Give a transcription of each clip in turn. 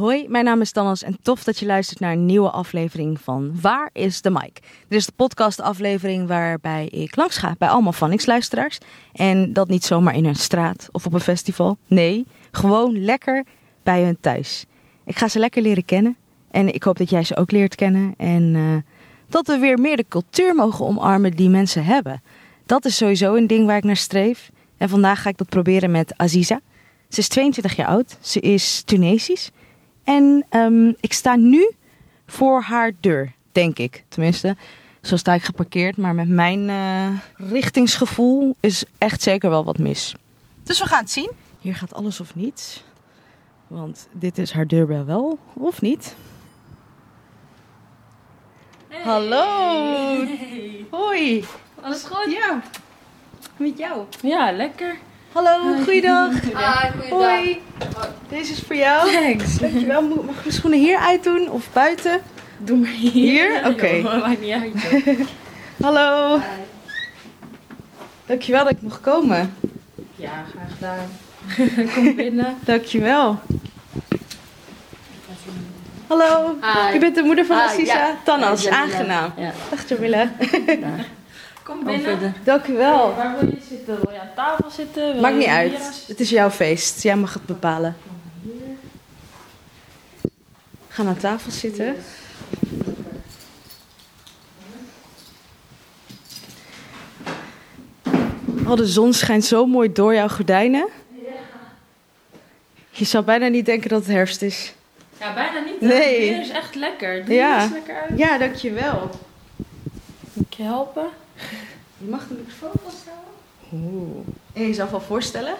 Hoi, mijn naam is Danas en tof dat je luistert naar een nieuwe aflevering van Waar is de Mic? Dit is de podcastaflevering waarbij ik langs ga bij allemaal Phonics-luisteraars. En dat niet zomaar in een straat of op een festival. Nee, gewoon lekker bij hun thuis. Ik ga ze lekker leren kennen en ik hoop dat jij ze ook leert kennen. En uh, dat we weer meer de cultuur mogen omarmen die mensen hebben. Dat is sowieso een ding waar ik naar streef. En vandaag ga ik dat proberen met Aziza. Ze is 22 jaar oud, ze is Tunesisch. En um, ik sta nu voor haar deur, denk ik. Tenminste, zo sta ik geparkeerd. Maar met mijn uh, richtingsgevoel is echt zeker wel wat mis. Dus we gaan het zien. Hier gaat alles of niets. Want dit is haar deurbel wel, of niet? Hey. Hallo. Hey. Hoi. Alles goed? Ja. Met jou. Ja, lekker. Hallo, goeiedag. Hi, goeiedag. Hoi. Deze is voor jou. Thanks. Dankjewel. Mag ik mijn schoenen hier uitdoen of buiten? Doe maar hier. Hier? Oké. Joh, maakt niet uit. Hallo. Dankjewel dat ik mocht komen. ja, graag gedaan. Kom binnen. Dankjewel. Hallo. Hi. U bent de moeder van Hi, Assisa? ja. Jamila. aangenaam. Ja. Dag Jamila. Kom Kom verder. Dankjewel. Waar wil je zitten? Wil je aan tafel zitten? Wil Maakt niet uit. Het is jouw feest. Jij mag het bepalen. Ga aan tafel zitten. Oh, de zon schijnt zo mooi door jouw gordijnen. Je zou bijna niet denken dat het herfst is. Ja, bijna niet. Nee. Het weer is echt lekker. Doe Ja. je lekker uit. Ja, dankjewel. Moet ik je helpen? Je mag de microfoon vasthouden. Oeh. En jezelf al voorstellen?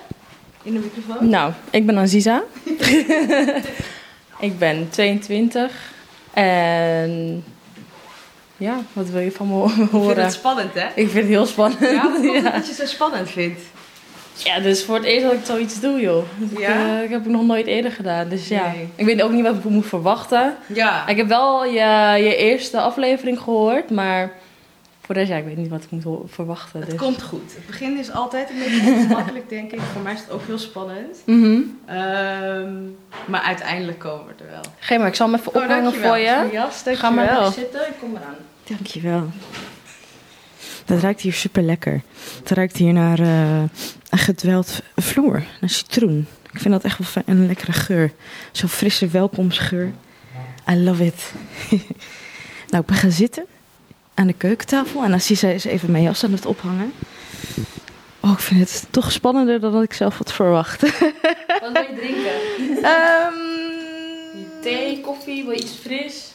In de microfoon? Nou, ik ben Aziza. ik ben 22. En... Ja, wat wil je van me ho- Ik vind horen? het spannend, hè? Ik vind het heel spannend. Ja, het ja. dat je het zo spannend vindt? Ja, dus voor het eerst dat ik zoiets doe, joh. Ik, Ja? eh, ik heb het nog nooit eerder gedaan. Dus ja, Nee. ik weet ook niet wat ik moet verwachten. Ja. Ik heb wel je, je eerste aflevering gehoord, maar voor de rest, ja, ik weet niet wat ik moet verwachten. Het dus. komt goed. Het begin is altijd een beetje ongemakkelijk, denk ik. Voor mij is het ook heel spannend. Mhm. Ehm, maar uiteindelijk komen we er wel. Geen maar, ik zal hem even ophangen dankjewel. voor Dat je. jas, Ga maar even zitten, ik kom eraan. Dankjewel. Het ruikt hier super lekker. Het ruikt hier naar eh, een gedweld vloer, naar citroen. Ik vind dat echt wel een lekkere geur. Zo'n frisse welkomstgeur. I love it. nou, ik ben gaan zitten aan de keukentafel en Assisa is even mijn jas aan het ophangen. Oh, ik vind het toch spannender dan ik zelf had verwacht. Wat wil je drinken? Ehm, Thee, koffie, wil je iets fris?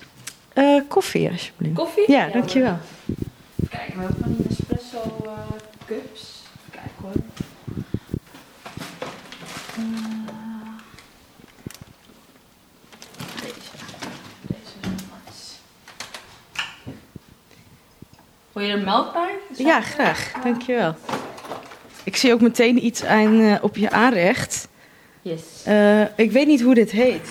eh, koffie, alsjeblieft. Koffie? Ja, dankjewel. Kijk, we hebben van die espresso eh, cups. Kijk hoor. Eh, deze. Deze is wel nice. Wil je er melk bij? Ja, graag. Dankjewel. Ik zie ook meteen iets aan, eh, op je aanrecht. Yes. Eh, ik weet niet hoe dit heet.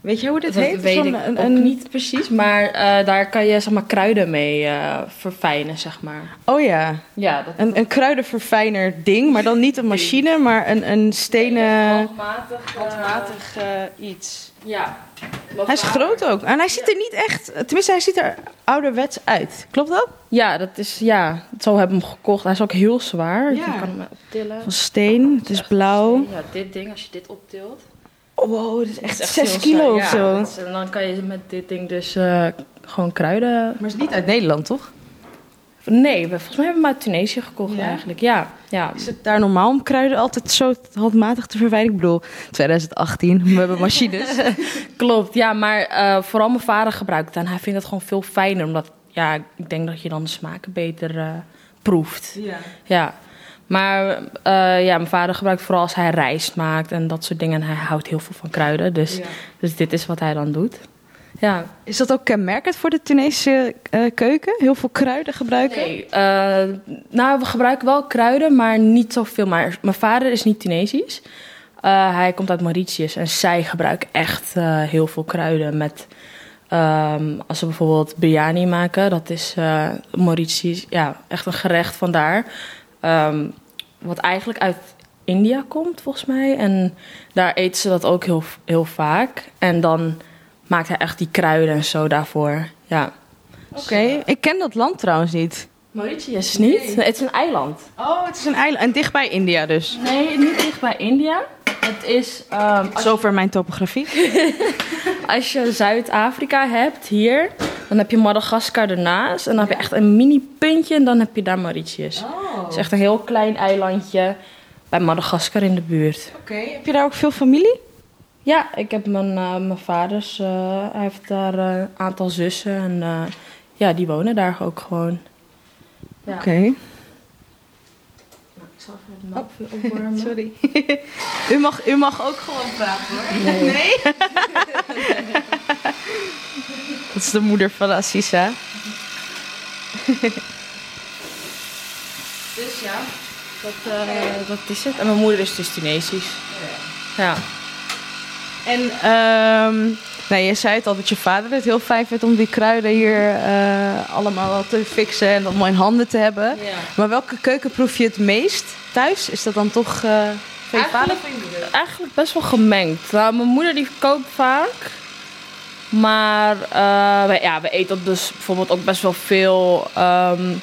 Weet jij hoe dit dat heet? weet ik een- een- niet precies, maar eh, daar kan je zeg maar, kruiden mee verfijnen, zeg maar. Oh ja, Ja, dat een, een kruidenverfijner ding, maar dan niet een machine, maar een, een stenen handmatig. handmatig iets. Ja. Hij is groot ook. En hij ziet er niet echt, tenminste hij ziet er ouderwets uit. Klopt dat? Ja, dat is, ja, zo hebben we hem gekocht. Hij is ook heel zwaar. Ja. Je kan hem optillen. Van steen, het is Echt blauw. Ja, dit ding, als je dit optilt. Oh, wow, dit is dat echt is 6 heel kilo zwaar. of Ja, zo. en dan kan je met dit ding dus eh, gewoon kruiden. Maar het is niet uit Nederland, toch? Nee, we, volgens mij hebben we hem uit Tunesië gekocht Ja? eigenlijk. Ja, ja. Is het daar normaal om kruiden altijd zo handmatig te verfijnen? Ik bedoel, 2018, we hebben machines. Klopt, ja, maar eh, vooral mijn vader gebruikt het en hij vindt het gewoon veel fijner. Omdat, ja, ik denk dat je dan de smaken beter eh, proeft. ja. Ja, maar eh, ja, mijn vader gebruikt vooral als hij rijst maakt en dat soort dingen. En hij houdt heel veel van kruiden, dus, Ja. dus dit is wat hij dan doet. Ja, Is dat ook kenmerkend voor de Tunesische eh, keuken? Heel veel kruiden gebruiken? nee, eh, nou, we gebruiken wel kruiden, maar niet zoveel. Maar mijn vader is niet Tunesisch. Eh, hij komt uit Mauritius en zij gebruiken echt heel veel kruiden met... ehm, als ze bijvoorbeeld biryani maken, dat is Mauritius, ja, echt een gerecht vandaar. Ehm wat eigenlijk uit India komt, volgens mij. En daar eten ze dat ook heel, heel vaak. En dan maakt hij echt die kruiden en zo daarvoor. Ja. Oké, ik ken dat land trouwens niet. Mauritius niet? Nee, het is een eiland. Oh, het is een eiland. En dichtbij India dus. Nee, niet dicht bij India. Het is... ehm, als, Zover mijn topografie. als je Zuid-Afrika hebt, hier... Dan heb je Madagaskar ernaast. En dan heb je echt een mini puntje en dan heb je daar Mauritius. Oh. Het is echt een heel klein eilandje bij Madagaskar in de buurt. Oké, heb je daar ook veel familie? Ja, ik heb mijn, eh, mijn vaders, eh, hij heeft daar eh, een aantal zussen en eh, ja, die wonen daar ook gewoon. Ja. Oké. Nou, ik zal even melk weer opwarmen. Sorry. u, mag, u mag ook gewoon praten hoor. Nee. Dat is de moeder van Assisa. Dus ja, dat, eh, dat is het. En mijn moeder is dus Tunesisch. Ja. En ehm nou, je zei het al dat je vader het heel fijn vindt om die kruiden hier eh, allemaal te fixen en dat mooi in handen te hebben. ja. Maar welke keuken proef je het meest thuis? Is dat dan toch eh van je vader? Eigenlijk best wel gemengd. Nou, mijn moeder die kookt vaak. Maar eh, we, ja, we eten dus bijvoorbeeld ook best wel veel, ehm,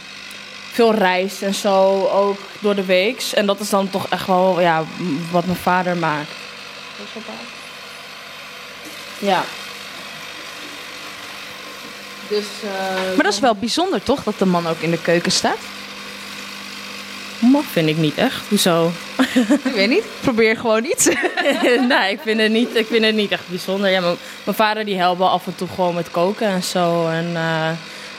veel rijst en zo ook door de week. En dat is dan toch echt wel ja, wat mijn vader maakt. Ja. Dus, eh, Maar dat is wel bijzonder toch, dat de man ook in de keuken staat? mag vind ik niet echt. Hoezo? Ik weet niet, probeer gewoon iets. nee, ik vind, het niet, ik vind het niet echt bijzonder. Ja, mijn, mijn vader die helpt wel af en toe gewoon met koken en zo. En eh,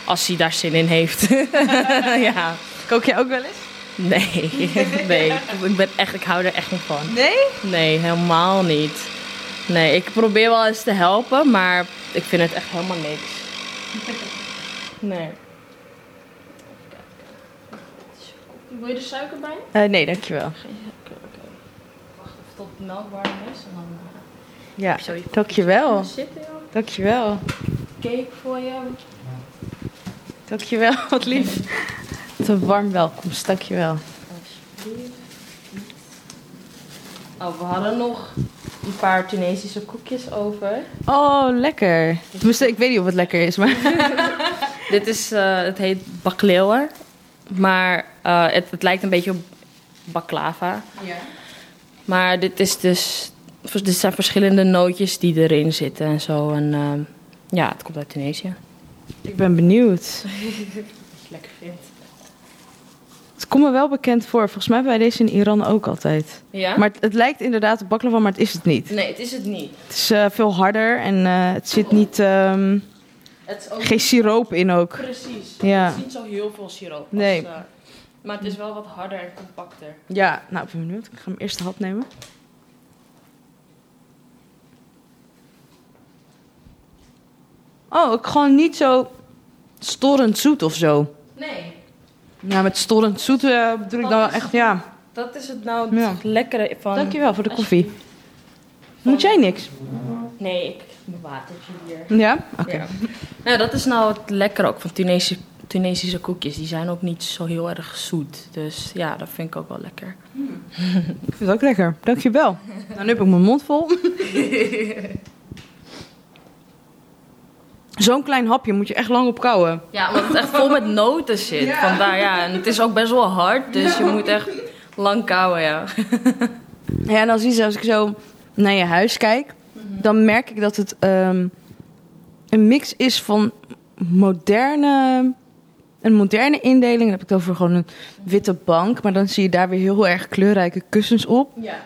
als hij daar zin in heeft. ja. Kook je ook wel eens? Nee, nee. Ik, ben echt, ik hou er echt niet van. Nee? Nee, helemaal niet. Nee, ik probeer wel eens te helpen, maar ik vind het echt helemaal niks. Nee. Wil je er suiker bij? Eh, nee, dankjewel. Geen suiker, oké. Wacht even tot de melk warm is en dan eh, Ja, heb je zo je dankjewel. zitten. joh. Dankjewel. Cake voor je. Dankjewel, wat lief. Een warm welkomst, dankjewel. Alsjeblieft. Oh, we hadden nog een paar Tunesische koekjes over. Oh, lekker. Ik weet niet of het lekker is, maar... Dit is, eh, het heet bakleeuwen. Maar eh, het, het lijkt een beetje op baklava. Ja. Maar dit is dus... Dit zijn verschillende nootjes die erin zitten en zo. En eh, ja, het komt uit Tunesië. Ik ben benieuwd. Wat je lekker vindt. Komt me wel bekend voor. Volgens mij hebben wij deze in Iran ook altijd. Ja? Maar het, het lijkt inderdaad op baklava, maar het is het niet. Nee, het is het niet. Het is eh, veel harder en eh, het zit niet... ehm, Het is ook geen siroop in ook. Precies. Ja. Het is niet zo heel veel siroop. als, Nee. eh, maar het is wel wat harder en compacter. Ja, nou, ik ben benieuwd. Ik ga hem eerst de hap nemen. Oh, ik gewoon niet zo storend zoet of zo. Nee, Ja, met storend zoet eh, bedoel ik dan wel echt, ja. dat is het nou het Ja. lekkere van... Dankjewel voor de koffie. Moet jij niks? Nee, ik mijn watertje hier. Ja? Oké. Ja. Nou, dat is nou het lekkere ook van Tunesische, Tunesische koekjes. Die zijn ook niet zo heel erg zoet. Dus ja, dat vind ik ook wel lekker. Ik vind het ook lekker. Dankjewel. Nou, nu heb ik mijn mond vol. Zo'n klein hapje moet je echt lang op kouwen. Ja, omdat het echt vol met noten zit. Ja. Vandaar, ja. En het is ook best wel hard, dus je moet echt lang kauwen, ja. Ja, en dan zie je als ik zo naar je huis kijk, dan merk ik dat het ehm, een mix is van moderne, een moderne indeling. Dan heb ik het over gewoon een witte bank, maar dan zie je daar weer heel erg kleurrijke kussens op. Ja.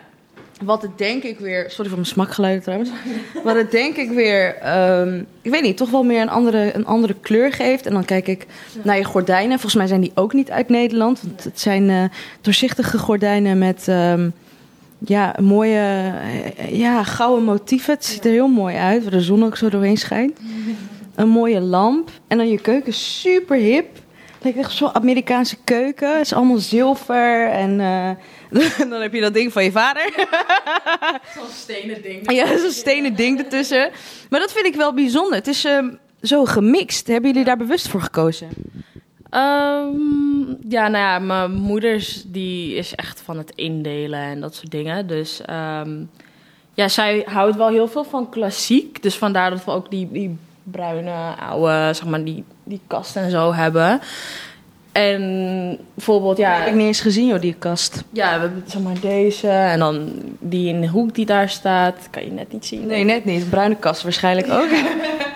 Wat het denk ik weer, sorry voor mijn smakgeluiden trouwens, wat het denk ik weer, ehm, ik weet niet, toch wel meer een andere, een andere kleur geeft. En dan kijk ik naar je gordijnen. Volgens mij zijn die ook niet uit Nederland. Want het zijn eh, doorzichtige gordijnen met ehm, ja, mooie, eh, ja, gouden motieven. Het ziet er heel mooi uit, waar de zon ook zo doorheen schijnt. Een mooie lamp. En dan je keuken super hip. Het lijkt echt zo'n Amerikaanse keuken. Het is allemaal zilver en... eh, dan heb je dat ding van je vader. Zo'n stenen ding. Ja, zo'n stenen ding ertussen. Maar dat vind ik wel bijzonder. Het is ehm, zo gemixt. Hebben jullie daar bewust voor gekozen? Ehm, ja, nou ja, mijn moeder is- die is echt van het indelen en dat soort dingen. Dus ehm, ja, zij houdt wel heel veel van klassiek. Dus vandaar dat we ook die, die bruine, oude, zeg maar, die, die kast en zo hebben. En bijvoorbeeld, ja... Heb ik niet eens gezien, joh, die kast. Ja, we hebben zeg maar deze en dan die in de hoek die daar staat. Kan je net niet zien. Nee, net niet. Bruine kast waarschijnlijk ook.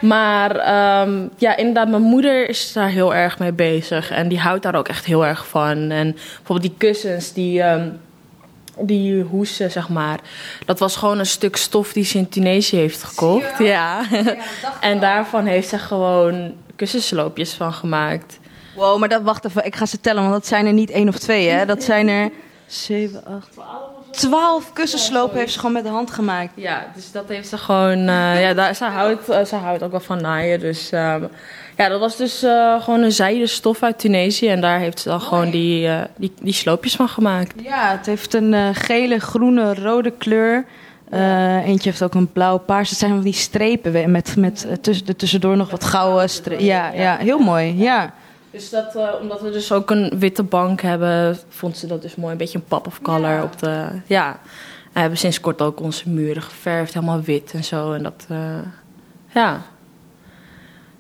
Maar ehm, ja, inderdaad, mijn moeder is daar heel erg mee bezig. En die houdt daar ook echt heel erg van. En bijvoorbeeld die kussens, die, ehm, die hoesen, zeg maar. Dat was gewoon een stuk stof die ze in Tunesië heeft gekocht. Ja. en daarvan heeft ze gewoon kussensloopjes van gemaakt. Wow, maar dat, wacht even. Ik ga ze tellen, want dat zijn er niet één of twee, hè. Dat zijn er zeven, acht, twaalf kussenslopen heeft ze gewoon met de hand gemaakt. Ja, dus dat heeft ze gewoon. eh, ja, daar, ze, houdt, eh, ze houdt ook wel van naaien. Dus ehm, ja, dat was dus eh, gewoon een zijde stof uit Tunesië. En daar heeft ze dan gewoon die, die, die sloopjes van gemaakt. Ja, het heeft een gele, groene, rode kleur. Eentje heeft ook een blauw, paars. Het zijn van die strepen met, met tussen, tussendoor nog wat gouden strepen. Ja, ja, heel mooi. Ja. Dus dat, eh, omdat we dus ook een witte bank hebben, vond ze dat dus mooi. Een beetje een pop of color op de. Ja. We hebben sinds kort ook onze muren geverfd, helemaal wit en zo. En dat. eh, ja.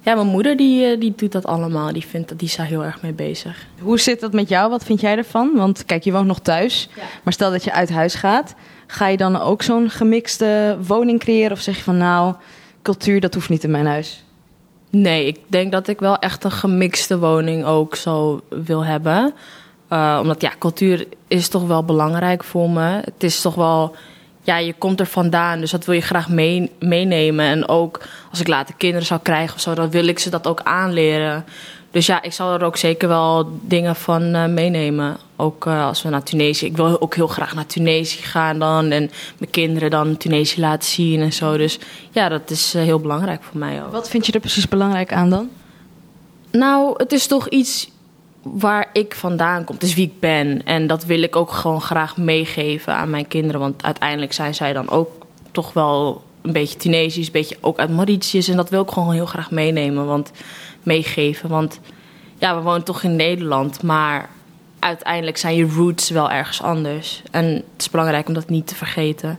Ja, mijn moeder die, eh, die doet dat allemaal. Die, vindt, dat- die is daar heel erg mee bezig. Hoe zit dat met jou? Wat vind jij ervan? Want kijk, je woont nog thuis. Ja. Maar stel dat je uit huis gaat. Ga je dan ook zo'n gemixte woning creëren? Of zeg je van nou, cultuur dat hoeft niet in mijn huis? Nee, ik denk dat ik wel echt een gemixte woning ook zo wil hebben. Eh, omdat ja, cultuur is toch wel belangrijk voor me. Het is toch wel, ja, je komt er vandaan, dus dat wil je graag mee, meenemen. En ook als ik later kinderen zou krijgen of zo, dan wil ik ze dat ook aanleren. Dus ja, ik zal er ook zeker wel dingen van eh, meenemen. Ook eh, als we naar Tunesië. Ik wil ook heel graag naar Tunesië gaan dan. En mijn kinderen dan Tunesië laten zien en zo. Dus ja, dat is eh, heel belangrijk voor mij ook. Wat vind je er precies belangrijk aan dan? Nou, het is toch iets waar ik vandaan kom. Het is wie ik ben. En dat wil ik ook gewoon graag meegeven aan mijn kinderen. Want uiteindelijk zijn zij dan ook toch wel een beetje Tunesisch, een beetje ook uit Mauritius. En dat wil ik gewoon heel graag meenemen, want meegeven. Want ja, we wonen toch in Nederland, maar uiteindelijk zijn je roots wel ergens anders. En het is belangrijk om dat niet te vergeten.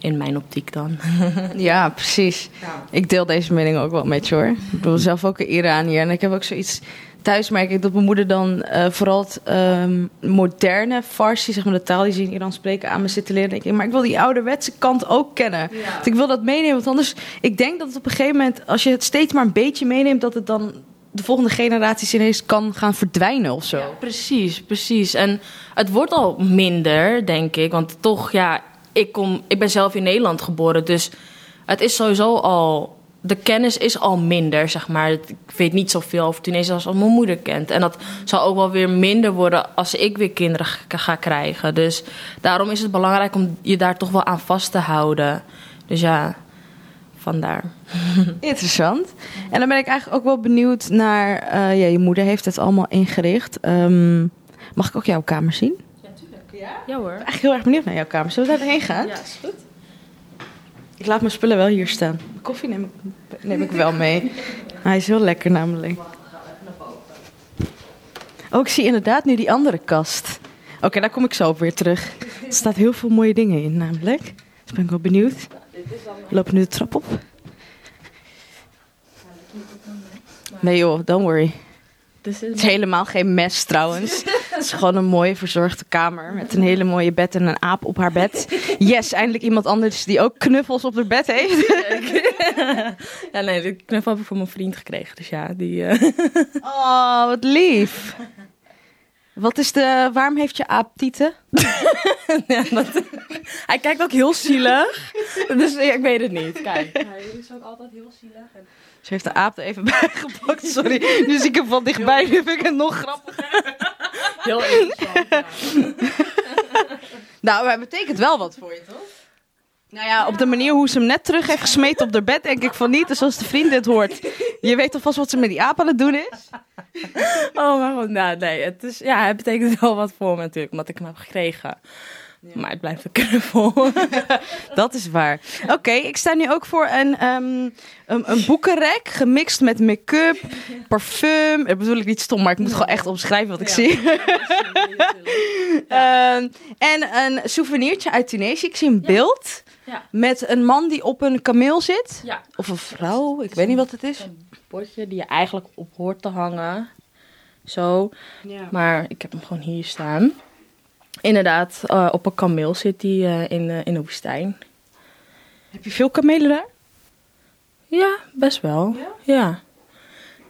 In mijn optiek dan. Ja, precies. Ik deel deze mening ook wel met je hoor. Ik ben zelf ook een Iranier. En ik heb ook zoiets... Thuis merk ik dat mijn moeder dan eh, vooral het ehm, moderne Farsi, zeg maar de taal die ze in Iran spreken, aan me zit te leren. Denk ik, maar ik wil die ouderwetse kant ook kennen. Want ik wil dat meenemen, want anders... Ik denk dat het op een gegeven moment, als je het steeds maar een beetje meeneemt, dat het dan de volgende generaties ineens kan gaan verdwijnen of zo. Ja, precies, precies. En het wordt al minder, denk ik. Want toch, ja, ik, kom, ik ben zelf in Nederland geboren. Dus het is sowieso al. De kennis is al minder, zeg maar. Ik weet niet zoveel over Tunesië als mijn moeder kent. En dat zal ook wel weer minder worden als ik weer kinderen ga, krijgen. Dus daarom is het belangrijk om je daar toch wel aan vast te houden. Dus ja, vandaar. Interessant. En dan ben ik eigenlijk ook wel benieuwd naar... eh, ja, je moeder heeft het allemaal ingericht. Ehm, mag ik ook jouw kamer zien? Ja, tuurlijk. Ja? Ja hoor. Echt heel erg benieuwd naar jouw kamer. Zullen we daarheen gaan? Ja, is goed. Ik laat mijn spullen wel hier staan. Mijn koffie neem ik, neem ik wel mee. Hij is heel lekker namelijk. Oh, ik zie inderdaad nu die andere kast. Oké, daar kom ik zo op weer terug. Er staat heel veel mooie dingen in namelijk. Dus ben ik wel benieuwd. We lopen nu de trap op. Nee joh, don't worry. Het is helemaal geen mes trouwens. Het is gewoon een mooie verzorgde kamer met een hele mooie bed en een aap op haar bed. Yes, eindelijk iemand anders die ook knuffels op haar bed heeft. Ja, nee, de knuffel heb ik van mijn vriend gekregen. Dus ja, die... eh, Oh, wat lief. Wat is de, waarom heeft je aap tieten? ja, dat- Hij kijkt ook heel zielig. Dus ja, ik weet het niet. Kijk. Hij is ook altijd heel zielig. En... Ze heeft de aap er even bij gepakt, sorry. Nu zie ik hem van dichtbij, nu vind ik het nog grappiger. Heel interessant, ja. Nou, maar het betekent wel wat voor je, toch? Nou ja, op de manier hoe ze hem net terug heeft gesmeten op de bed, denk ik van niet. Dus als de vriend dit hoort, je weet alvast wat ze met die aap aan het doen is. Oh, maar goed. Nou, nee. Het, is, ja, het betekent wel wat voor me natuurlijk, omdat ik hem heb gekregen. Maar het blijft een knuffel. Dat is waar. Oké, ik sta nu ook voor een, ehm, een, een boekenrek gemixt met make-up, parfum. Dat bedoel ik niet stom, maar ik moet gewoon echt omschrijven wat ik Ja. zie. Ehm, en een souvenirtje uit Tunesië. Ik zie een beeld met een man die op een kameel zit. Of een vrouw, ik weet niet wat het is. Een bordje die je eigenlijk op hoort te hangen. Zo. Maar ik heb hem gewoon hier staan. Inderdaad, eh, op een kameel zit hij eh, in, eh, in de woestijn. Heb je veel kamelen daar? Ja, best wel. Ja?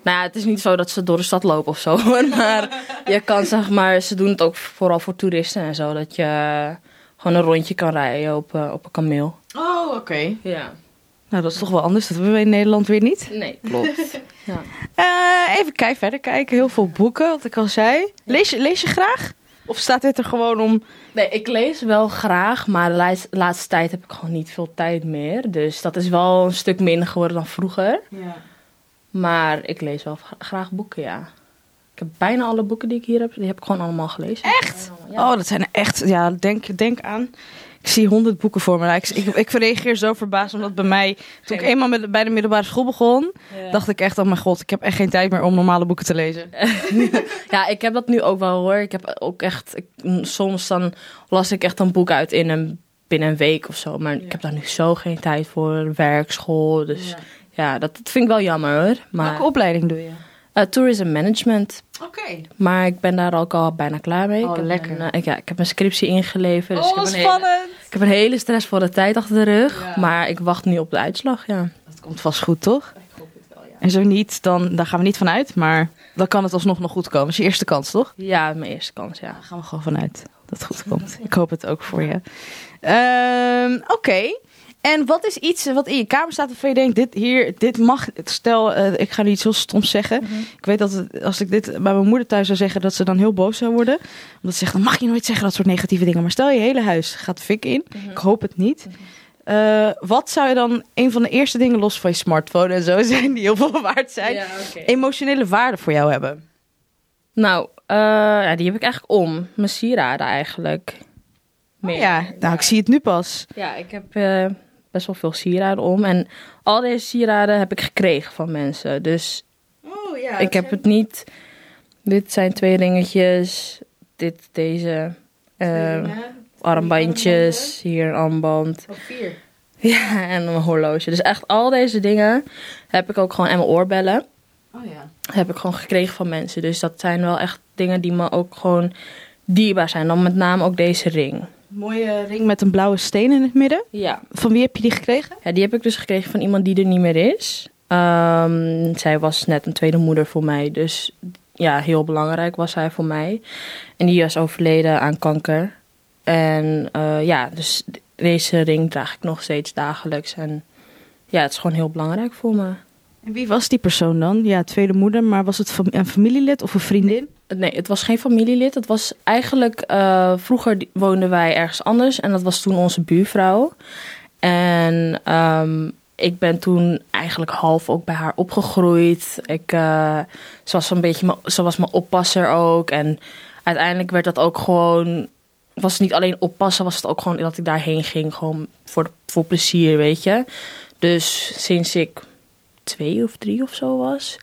Nou ja, het is niet zo dat ze door de stad lopen of zo. Maar je kan zeg maar, ze doen het ook vooral voor toeristen en zo. Dat je gewoon een rondje kan rijden op, op een kameel. Oh, oké. Ja. Nou, dat is toch wel anders. Dat hebben we in Nederland weer niet. Nee, klopt. ja. Eh, even kijken, verder kijken. Heel veel boeken, wat ik al zei. Lees je, lees je graag? Of staat dit er gewoon om... Nee, ik lees wel graag, maar de laatste, laatste tijd heb ik gewoon niet veel tijd meer. Dus dat is wel een stuk minder geworden dan vroeger. Maar ik lees wel gra- graag boeken, ja. Ik heb bijna alle boeken die ik hier heb, die heb ik gewoon allemaal gelezen. Echt? Ja. Oh, dat zijn echt... Ja, denk, denk aan... Ik zie honderd boeken voor me. Nou, Ik, ik, ik reageer zo verbaasd, omdat bij mij... Toen ik eenmaal met, bij de middelbare school begon... Ja. dacht ik echt, oh mijn god, ik heb echt geen tijd meer om normale boeken te lezen. Ja, ik heb dat nu ook wel hoor. Ik heb ook echt, ik, soms dan las ik echt een boek uit in een, binnen een week of zo. Maar ik heb daar nu zo geen tijd voor. Werk, school. Dus ja, dat, dat vind ik wel jammer hoor. Maar Welke opleiding doe je? Eh, tourism management. Oké. Maar ik ben daar ook al bijna klaar mee. Oh, ik heb lekker. Een, eh, ik, ja, ik heb mijn scriptie ingeleverd. Dus ik, Oh, heb een hele, spannend! ik heb een hele stressvolle tijd achter de rug. Ja. Maar ik wacht nu op de uitslag, ja. Dat komt vast goed, toch? Ik hoop het wel, ja. En zo niet, dan daar gaan we niet vanuit. Maar dan kan het alsnog nog goed komen. Dat is je eerste kans, toch? Ja, mijn eerste kans, ja. Daar gaan we gewoon vanuit dat het goed komt. Ik hoop het ook voor je. Ehm, Oké. En wat is iets wat in je kamer staat waarvan je denkt, dit hier, dit mag. Stel, eh, ik ga nu iets heel stoms zeggen. Ik weet dat het, als ik dit bij mijn moeder thuis zou zeggen, dat ze dan heel boos zou worden. Omdat ze zegt, dan mag je nooit zeggen dat soort negatieve dingen. Maar stel je hele huis gaat de fik in. Ik hoop het niet. Eh, wat zou je dan een van de eerste dingen los van je smartphone en zo zijn die heel veel waard zijn? Ja. Emotionele waarde voor jou hebben? Nou, eh, ja, die heb ik eigenlijk om. Mijn sieraden eigenlijk. Meer. Ja, nou, ik zie het nu pas. Ja, ik heb best wel veel sieraden om. En al deze sieraden heb ik gekregen van mensen. Dus Oh ja. ik heb het niet... Dit zijn twee ringetjes. Dit, deze. eh, armbandjes. Hier een armband. vier. Ja, en een horloge. Dus echt al deze dingen heb ik ook gewoon... En mijn oorbellen. Oh ja. heb ik gewoon gekregen van mensen. Dus dat zijn wel echt dingen die me ook gewoon dierbaar zijn. Dan met name ook deze ring. Mooie ring met een blauwe steen in het midden. Ja. Van wie heb je die gekregen? ja, die heb ik dus gekregen van iemand die er niet meer is. Ehm, zij was net een tweede moeder voor mij. Dus ja, heel belangrijk was zij voor mij. En die was overleden aan kanker. En eh, ja, dus deze ring draag ik nog steeds dagelijks. En ja, het is gewoon heel belangrijk voor me. En wie was die persoon dan? Ja, tweede moeder, maar was het een familielid of een vriendin? Nee, het was geen familielid. Het was eigenlijk... eh, vroeger woonden wij ergens anders. En dat was toen onze buurvrouw. En ehm, ik ben toen eigenlijk half ook bij haar opgegroeid. Ik, eh, ze, was een beetje ze was mijn oppasser ook. En uiteindelijk werd dat ook gewoon... Was het niet alleen oppassen, was het ook gewoon dat ik daarheen ging. Gewoon voor, voor plezier, weet je. Dus sinds ik twee of drie of zo was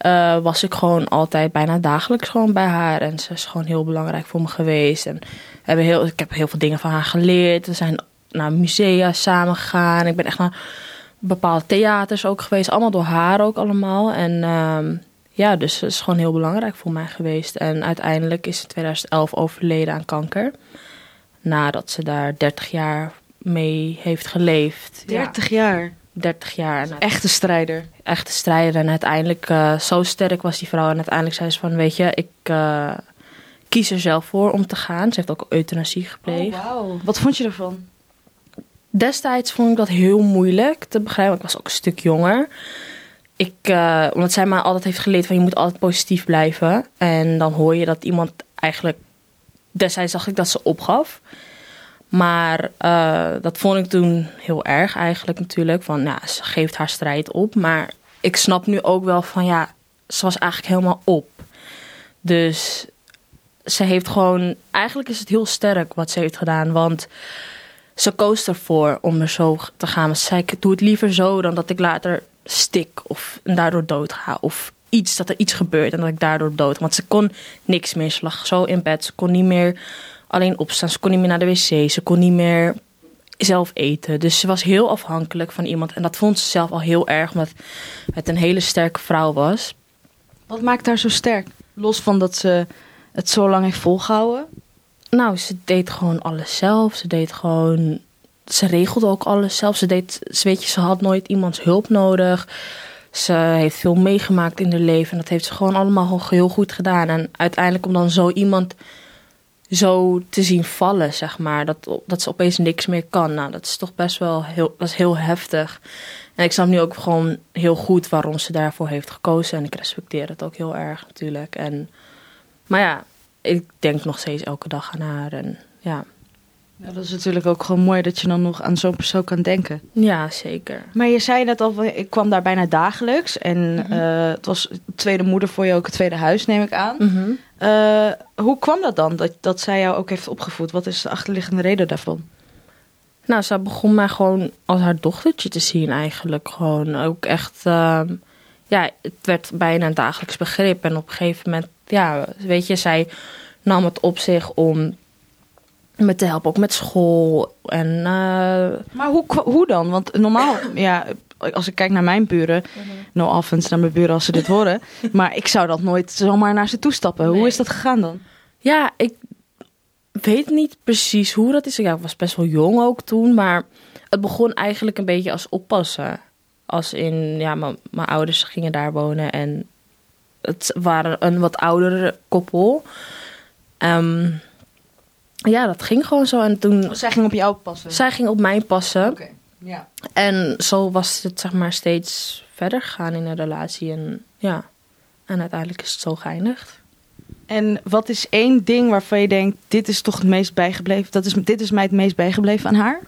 eh, was ik gewoon altijd bijna dagelijks gewoon bij haar. En ze is gewoon heel belangrijk voor me geweest. En hebben heel, ik heb heel veel dingen van haar geleerd. We zijn naar musea samen gegaan. Ik ben echt naar bepaalde theaters ook geweest. Allemaal door haar ook allemaal. En ehm, ja, dus ze is gewoon heel belangrijk voor mij geweest. En uiteindelijk is ze in 2011 overleden aan kanker. Nadat ze daar 30 jaar mee heeft geleefd. Ja, 30 jaar. 30 jaar. En Echte strijder. echte strijder. En uiteindelijk, eh, zo sterk was die vrouw. En uiteindelijk zei ze van, weet je, ik eh, kies er zelf voor om te gaan. Ze heeft ook euthanasie gepleegd. Oh, wauw. Wat vond je ervan? Destijds vond ik dat heel moeilijk te begrijpen. Ik was ook een stuk jonger. Ik, eh, omdat zij mij altijd heeft geleerd van, je moet altijd positief blijven. En dan hoor je dat iemand eigenlijk... Destijds dacht ik dat ze opgaf. Maar eh, dat vond ik toen heel erg eigenlijk natuurlijk. Van ja, ze geeft haar strijd op. Maar ik snap nu ook wel van ja, ze was eigenlijk helemaal op. Dus ze heeft gewoon. Eigenlijk is het heel sterk wat ze heeft gedaan. Want ze koos ervoor om er zo te gaan. Ze zei: Ik doe het liever zo dan dat ik later stik of daardoor dood ga. Of iets, dat er iets gebeurt en dat ik daardoor dood. Want ze kon niks meer. Ze lag zo in bed. Ze kon niet meer alleen opstaan. Ze kon niet meer naar de wc. Ze kon niet meer zelf eten. Dus ze was heel afhankelijk van iemand. En dat vond ze zelf al heel erg, omdat het een hele sterke vrouw was. Wat maakt haar zo sterk? Los van dat ze het zo lang heeft volgehouden. Nou, ze deed gewoon alles zelf. Ze deed gewoon. Ze regelde ook alles zelf. Ze deed. Ze weet je, ze had nooit iemands hulp nodig. Ze heeft veel meegemaakt in haar leven. En dat heeft ze gewoon allemaal heel goed gedaan. En uiteindelijk om dan zo iemand zo te zien vallen, zeg maar. Dat, dat ze opeens niks meer kan. Nou, dat is toch best wel heel, dat is heel heftig. En ik snap nu ook gewoon heel goed waarom ze daarvoor heeft gekozen. En ik respecteer het ook heel erg natuurlijk. En, maar ja, ik denk nog steeds elke dag aan haar. En ja. Ja, dat is natuurlijk ook gewoon mooi dat je dan nog aan zo'n persoon kan denken. Ja, zeker. Maar je zei net al, ik kwam daar bijna dagelijks. En Mhm. eh, het was tweede moeder voor je ook het tweede huis, neem ik aan. Mhm. Eh, hoe kwam dat dan, dat, dat zij jou ook heeft opgevoed? Wat is de achterliggende reden daarvan? Nou, ze begon mij gewoon als haar dochtertje te zien eigenlijk. Gewoon ook echt, ehm, ja, het werd bijna een dagelijks begrip. En op een gegeven moment, ja, weet je, zij nam het op zich om me te helpen, ook met school. En eh, Maar hoe, hoe dan? Want normaal, ja, als ik kijk naar mijn buren, no offense naar mijn buren als ze dit horen, maar ik zou dat nooit zomaar naar ze toestappen. Hoe Nee. is dat gegaan dan? ja, ik weet niet precies hoe dat is. Ja, ik was best wel jong ook toen, maar het begon eigenlijk een beetje als oppassen. Als in, ja, mijn mijn ouders gingen daar wonen en het waren een wat oudere koppel. Ehm, ja, dat ging gewoon zo. En toen, Zij ging op jou passen. zij ging op mij passen. Oké, ja. En zo was het, zeg maar, steeds verder gegaan in een relatie. En ja, en uiteindelijk is het zo geëindigd. En wat is één ding waarvan je denkt, dit is toch het meest bijgebleven? Dat is, dit is mij het meest bijgebleven aan haar?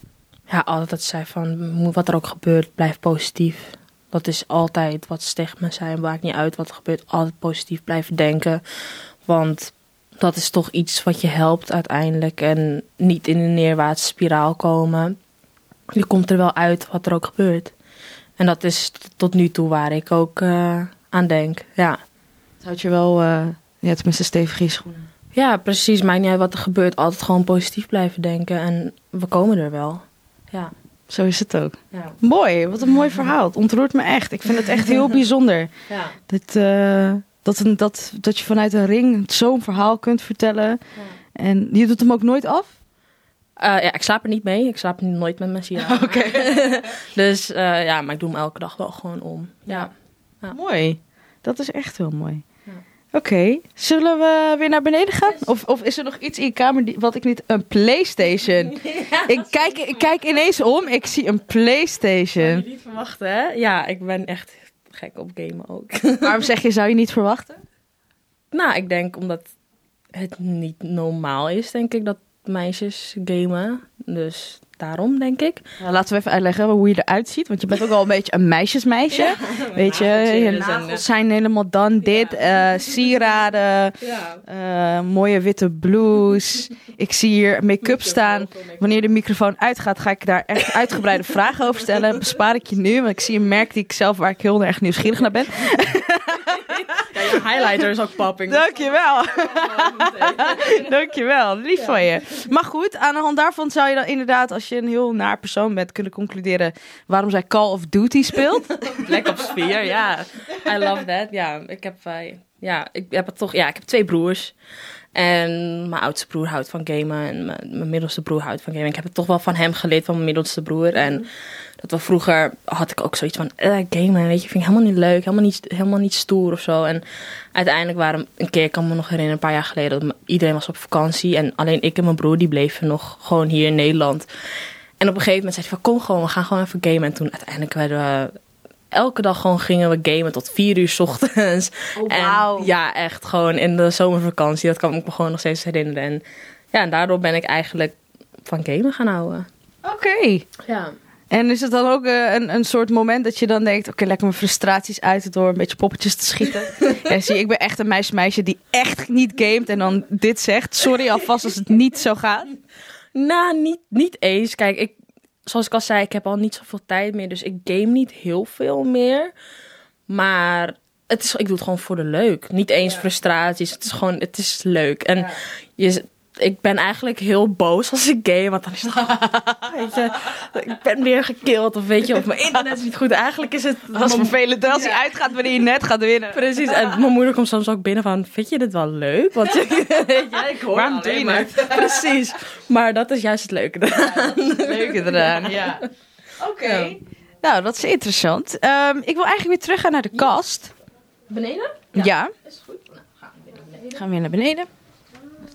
Ja, altijd dat zij van, "Mo- wat er ook gebeurt, blijf positief. Dat is altijd wat ze tegen me zei. Maakt niet uit wat er gebeurt, altijd positief blijven denken. Want dat is toch iets wat je helpt uiteindelijk. En niet in een neerwaartse spiraal komen. Je komt er wel uit wat er ook gebeurt. En dat is tot nu toe waar ik ook eh, aan denk. Ja. Het houdt je wel, eh ja, tenminste stevig in schoenen. ja, precies. Maakt niet uit wat er gebeurt. Altijd gewoon positief blijven denken. En we komen er wel. Ja. Zo is het ook. Ja. Mooi, wat een mooi verhaal. Het ontroert me echt. Ik vind het echt heel bijzonder. ja. Dat, eh, dat, een, dat, dat je vanuit een ring zo'n verhaal kunt vertellen. En je doet hem ook nooit af? Eh, ja, ik slaap er niet mee. Ik slaap nooit met mijn sieraden. Oké. Dus eh, ja, maar ik doe hem elke dag wel gewoon om. Ja. Ja. Mooi. Dat is echt heel mooi. Ja. Oké, zullen we weer naar beneden gaan? Of, of is er nog iets in je kamer die, wat ik niet... Een Playstation. ik, kijk, ik kijk ineens om, ik zie een Playstation. niet verwachten, hè? Ja, ik ben echt gek op gamen ook. Waarom zeg je, zou je niet verwachten? nou, ik denk omdat het niet normaal is, denk ik, dat meisjes gamen. Dus daarom, denk ik. Nou, laten we even uitleggen hoe je eruit ziet. Want je bent ook wel een beetje een meisjesmeisje. Weet je, je nagels zijn helemaal dan dit. eh, sieraden, Ja. eh, mooie witte blouse. Ik zie hier make-up staan. Wanneer de microfoon uitgaat, ga ik daar echt uitgebreide vragen over stellen. Bespaar ik je nu, want ik zie een merk die ik zelf waar ik heel erg nieuwsgierig naar ben. Ja, je highlighter is ook popping. Dankjewel. Dankjewel, lief van je. Maar goed, aan de hand daarvan zou je dan inderdaad, als je een heel naar persoon bent, kunnen concluderen waarom zij Call of Duty speelt. Black Ops 4, ja. I love that. Ja, ik heb, eh, ja, ik heb het toch, ja, ik heb twee broers. En mijn oudste broer houdt van gamen en mijn, mijn middelste broer houdt van gamen. Ik heb het toch wel van hem geleerd, van mijn middelste broer. En dat we vroeger had ik ook zoiets van, eh, gamen, weet je, vind ik helemaal niet leuk, helemaal niet, helemaal niet stoer of zo. En uiteindelijk waren een keer, ik kan me nog herinneren, een paar jaar geleden, dat iedereen was op vakantie. En alleen ik en mijn broer, die bleven nog gewoon hier in Nederland. En op een gegeven moment zei hij van, kom gewoon, we gaan gewoon even gamen. En toen uiteindelijk werden we elke dag gewoon gingen we gamen tot vier uur 's ochtends. Oh. En ja, echt gewoon in de zomervakantie. Dat kan ik me gewoon nog steeds herinneren. En ja, en daardoor ben ik eigenlijk van gamen gaan houden. Oké. Ja. En is het dan ook eh, een, een soort moment dat je dan denkt... oké, lekker mijn frustraties uit door een beetje poppetjes te schieten? ja, zie, ik ben echt een meisje, meisje die echt niet gamet en dan dit zegt. Sorry alvast als het niet zo gaat. Nou, niet, niet eens. Kijk, ik, zoals ik al zei, ik heb al niet zoveel tijd meer. Dus ik game niet heel veel meer. Maar het is, ik doe het gewoon voor de leuk. Niet eens frustraties. Het is gewoon, het is leuk. En je, ik ben eigenlijk heel boos als ik game. Want dan is het weet je, ik ben weer gekild. Of weet je, of mijn internet is niet goed. Eigenlijk is het... Dat is vervelend als hij uitgaat wanneer je net gaat winnen. Precies. En mijn moeder komt soms ook binnen van, vind je dit wel leuk? Want weet je, ik hoor Waarom alleen doe je maar. het? Precies. Maar dat is juist het leuke eraan. Leuk eraan, ja. Oké. Nou, dat is interessant. Ehm, ik wil eigenlijk weer teruggaan naar de kast. Beneden? Ja. Is goed. Nou, gaan we weer naar beneden. Gaan we weer naar beneden.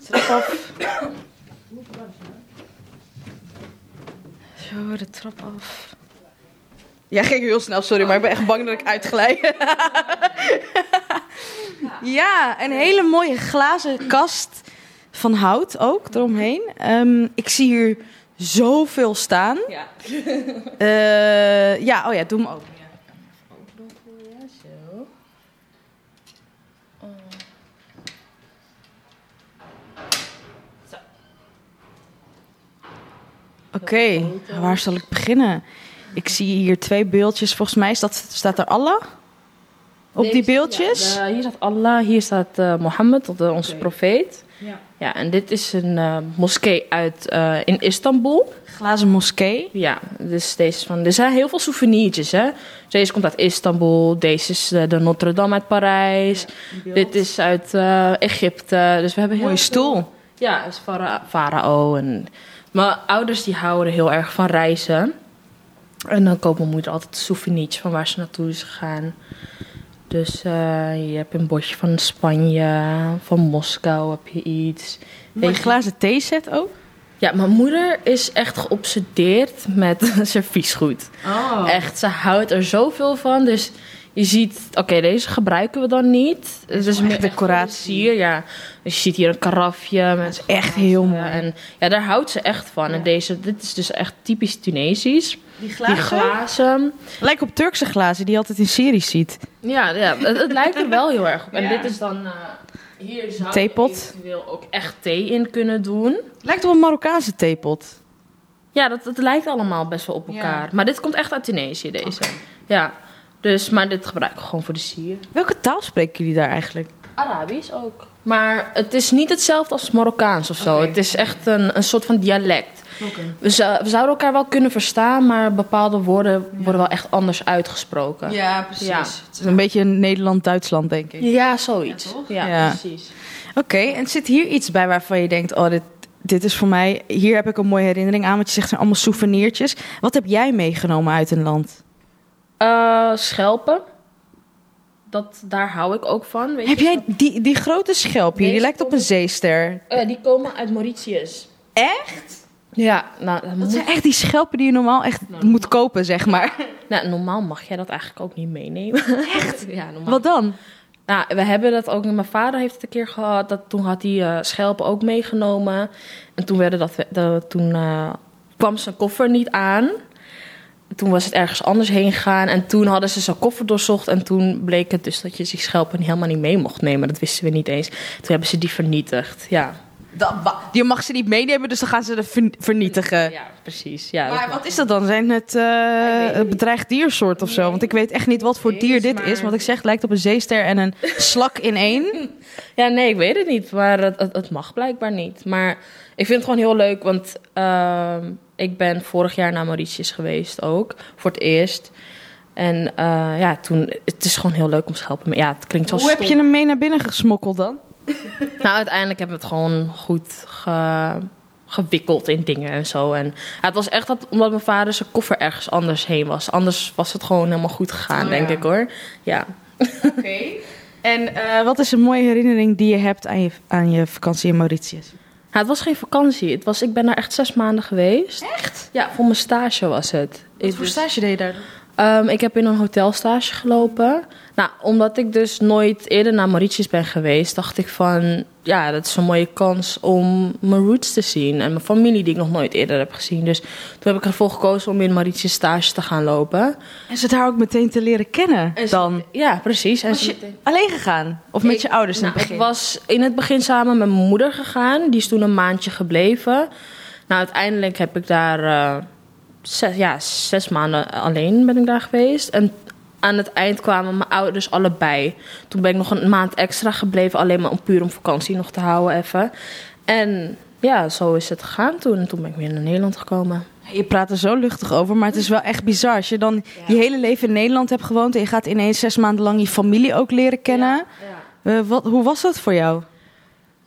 Trap af. Zo, de trap af. Jij ging heel snel, sorry, maar ik ben echt bang dat ik uitglij. ja, een hele mooie glazen kast van hout ook eromheen. Ehm, ik zie hier zoveel staan. Ja. Eh, ja, oh ja, doe hem open. Oké, waar zal ik beginnen? Ik zie hier twee beeldjes. Volgens mij staat, staat er Allah op die beeldjes. ja, de- hier staat Allah, hier staat eh, Mohammed, de, onze profeet. Ja. Ja, en dit is een eh, moskee uit, eh, in Istanbul. Glazen moskee. Ja, dus deze is van, er zijn heel veel souvenirtjes, hè. Deze komt uit Istanbul, deze is eh, de Notre Dame uit Parijs. Dit is uit eh, Egypte, dus we hebben heel Mooie stoel. Ja, is fara- farao. En... Mijn ouders die houden heel erg van reizen. En dan koopt mijn moeder altijd souvenirtjes van waar ze naartoe is gegaan. Dus eh, je hebt een bosje van Spanje, van Moskou heb je iets. Je- glazen theeset ook. Ja, mijn moeder is echt geobsedeerd met serviesgoed. Oh. Echt, ze houdt er zoveel van. Dus je ziet, oké, deze gebruiken we dan niet. Het is meer decoratie. Ja. Dus je ziet hier een karafje met echt heel mooi. En ja, daar houdt ze echt van. En deze, dit is dus echt typisch Tunesisch. Die Die glazen. Lijkt op Turkse glazen die je altijd in series ziet. Ja, ja het, het lijkt er wel heel erg op. En Ja. dit is dan... eh, hier zou je Theepot. eventueel ook echt thee in kunnen doen. Lijkt op een Marokkaanse theepot. Ja, dat, dat lijkt allemaal best wel op Ja. elkaar. Maar dit komt echt uit Tunesië, deze. Ja. Dus, maar dit gebruiken we gewoon voor de sier. Welke taal spreken jullie daar eigenlijk? Arabisch ook. Maar het is niet hetzelfde als Marokkaans of zo. Het is echt een, een soort van dialect. We, zou- we zouden elkaar wel kunnen verstaan, maar bepaalde woorden worden wel echt anders uitgesproken. Ja, precies. Ja. Het is een beetje Nederland-Duitsland, denk ik. Ja, zoiets. Ja, precies. Oké, en zit hier iets bij waarvan je denkt... oh, dit, dit is voor mij... hier heb ik een mooie herinnering aan... want je zegt, zijn allemaal souvenirtjes. Wat heb jij meegenomen uit een land? Eh, schelpen. Dat, daar hou ik ook van. Weet Heb je? jij die, die grote schelp hier? Die lijkt op een zeester. Eh, die komen uit Mauritius. Echt? Ja, nou, dat Dat moet- zijn echt die schelpen die je normaal echt moet kopen, zeg maar. nou, normaal mag jij dat eigenlijk ook niet meenemen. Echt? ja, normaal. Wat dan? Nou, we hebben dat ook. Mijn vader heeft het een keer gehad. Dat, toen had hij eh, schelpen ook meegenomen. En toen, werden dat, toen eh, kwam zijn koffer niet aan. Toen was het ergens anders heen gegaan. En toen hadden ze zijn koffer doorzocht. En toen bleek het dus dat je die schelpen helemaal niet mee mocht nemen. Dat wisten we niet eens. Toen hebben ze die vernietigd. Ja, Dat, je mag ze niet meenemen, dus dan gaan ze het ver- vernietigen. ja precies. Ja, Maar wat is dat dan? Zijn het eh, een bedreigd diersoort of zo? Want ik weet echt niet wat voor Nee, dier dit maar- is. Wat ik zeg, het lijkt op een zeester en een slak in één. Ja, nee, ik weet het niet. Maar het, het, het mag blijkbaar niet. Maar ik vind het gewoon heel leuk, want ehm, ik ben vorig jaar naar Mauritius geweest ook. Voor het eerst. En eh, ja, toen, het is gewoon heel leuk om schelpen. Ja, het klinkt zo Hoe heb je hem mee naar binnen gesmokkeld dan? Nou, uiteindelijk hebben we het gewoon goed ge- gewikkeld in dingen en zo. En ja, het was echt dat, omdat mijn vader zijn koffer ergens anders heen was. Anders was het gewoon helemaal goed gegaan, Oh, denk ja. ik hoor. Ja. Oké. En eh, wat is een mooie herinnering die je hebt aan je, aan je vakantie in Mauritius? Ja, het was geen vakantie. Het was, ik ben daar echt zes maanden geweest. Echt? Ja, voor mijn stage was het. Wat Ik- voor dus- stage deed je daar? Ehm, ik heb in een hotelstage gelopen. Nou, omdat ik dus nooit eerder naar Mauritius ben geweest, dacht ik van, ja, dat is een mooie kans om mijn roots te zien en mijn familie die ik nog nooit eerder heb gezien. Dus toen heb ik ervoor gekozen om in Mauritius stage te gaan lopen. En ze daar ook meteen te leren kennen dan? Ja, precies. En Was je alleen gegaan? Of met Ik- je ouders in nou, het begin? Ik was in het begin samen met mijn moeder gegaan. Die is toen een maandje gebleven. Nou, uiteindelijk heb ik daar eh, zes, ja, zes maanden alleen ben ik daar geweest. En aan het eind kwamen mijn ouders allebei. Toen ben ik nog een maand extra gebleven. Alleen maar om puur om vakantie nog te houden even. En ja, zo is het gegaan toen. En toen ben ik weer naar Nederland gekomen. Je praat er zo luchtig over, maar het is wel echt bizar. Als je dan je hele leven in Nederland hebt gewoond... en je gaat ineens zes maanden lang je familie ook leren kennen. Eh, wat, hoe was dat voor jou?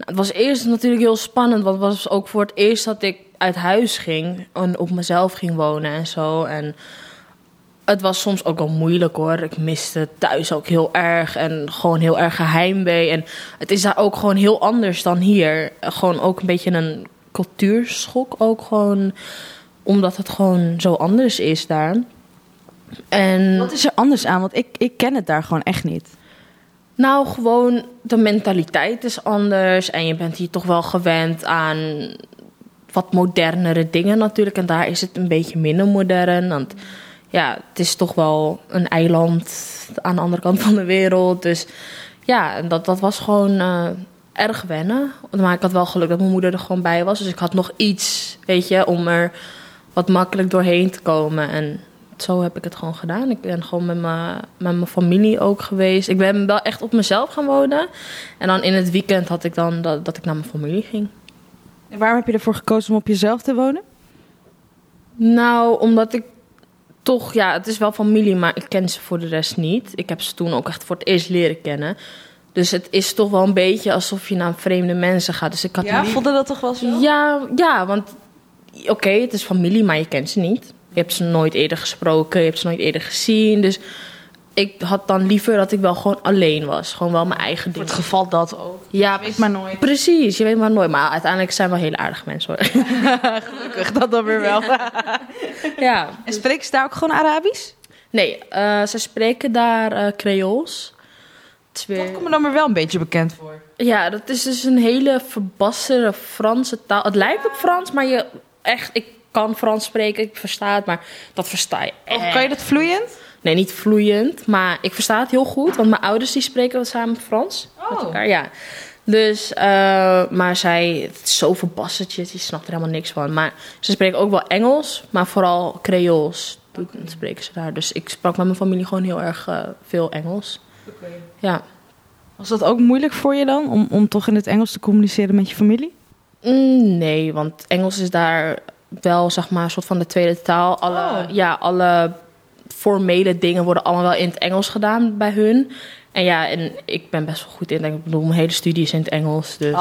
Nou, het was eerst natuurlijk heel spannend, want het was ook voor het eerst dat ik uit huis ging en op mezelf ging wonen en zo. En het was soms ook wel moeilijk hoor. Ik miste thuis ook heel erg en gewoon heel erg geheimwee. En het is daar ook gewoon heel anders dan hier. Gewoon ook een beetje een cultuurschok ook gewoon, omdat het gewoon zo anders is daar. En Wat is er anders aan? Want ik, ik ken het daar gewoon echt niet. Nou, gewoon de mentaliteit is anders. En je bent hier toch wel gewend aan wat modernere dingen natuurlijk. En daar is het een beetje minder modern. Want ja, het is toch wel een eiland aan de andere kant van de wereld. Dus ja, dat, dat was gewoon eh, erg wennen. Maar ik had wel geluk dat mijn moeder er gewoon bij was. Dus ik had nog iets, weet je, om er wat makkelijk doorheen te komen. En zo heb ik het gewoon gedaan. Ik ben gewoon met mijn, met mijn familie ook geweest. Ik ben wel echt op mezelf gaan wonen. En dan in het weekend had ik dan dat, dat ik naar mijn familie ging. En waarom heb je ervoor gekozen om op jezelf te wonen? Nou, omdat ik toch, ja, het is wel familie, maar ik ken ze voor de rest niet. Ik heb ze toen ook echt voor het eerst leren kennen. Dus het is toch wel een beetje alsof je naar vreemde mensen gaat. Dus ik had Ja, lief- je dat toch wel zo? Ja, ja want oké, het is familie, maar je kent ze niet. Je hebt ze nooit eerder gesproken, je hebt ze nooit eerder gezien. Dus ik had dan liever dat ik wel gewoon alleen was. Gewoon wel mijn eigen Voor ding. het geval dat ook. Ja, Weet maar nooit. precies. Je weet maar nooit. Maar uiteindelijk zijn we hele aardige mensen hoor. Gelukkig, dat dan weer wel. ja. en spreken ze daar ook gewoon Arabisch? Nee, eh, ze spreken daar eh Creools. Weer- Dat komt me dan maar wel een beetje bekend voor. Ja, dat is dus een hele verbassere Franse taal. Het lijkt op Frans, maar je echt, ik kan Frans spreken, ik versta het, maar dat versta je echt. Of kan je dat vloeiend? Nee, niet vloeiend, maar ik versta het heel goed, want mijn ouders die spreken samen Frans met Oh. elkaar, ja. Dus, eh, maar zij, het is zo verbassertjes, je snapt er helemaal niks van. Maar ze spreken ook wel Engels, maar vooral Creools doen- spreken ze daar. Dus ik sprak met mijn familie gewoon heel erg eh, veel Engels. Ja. Was dat ook moeilijk voor je dan? Om, om toch in het Engels te communiceren met je familie? Mm, nee, want Engels is daar wel zeg maar een soort van de tweede taal. Alle, Oh. ja, alle formele dingen worden allemaal wel in het Engels gedaan bij hun. En ja, en ik ben best wel goed in. Ik bedoel, mijn hele studie is in het Engels. Dus, Oh,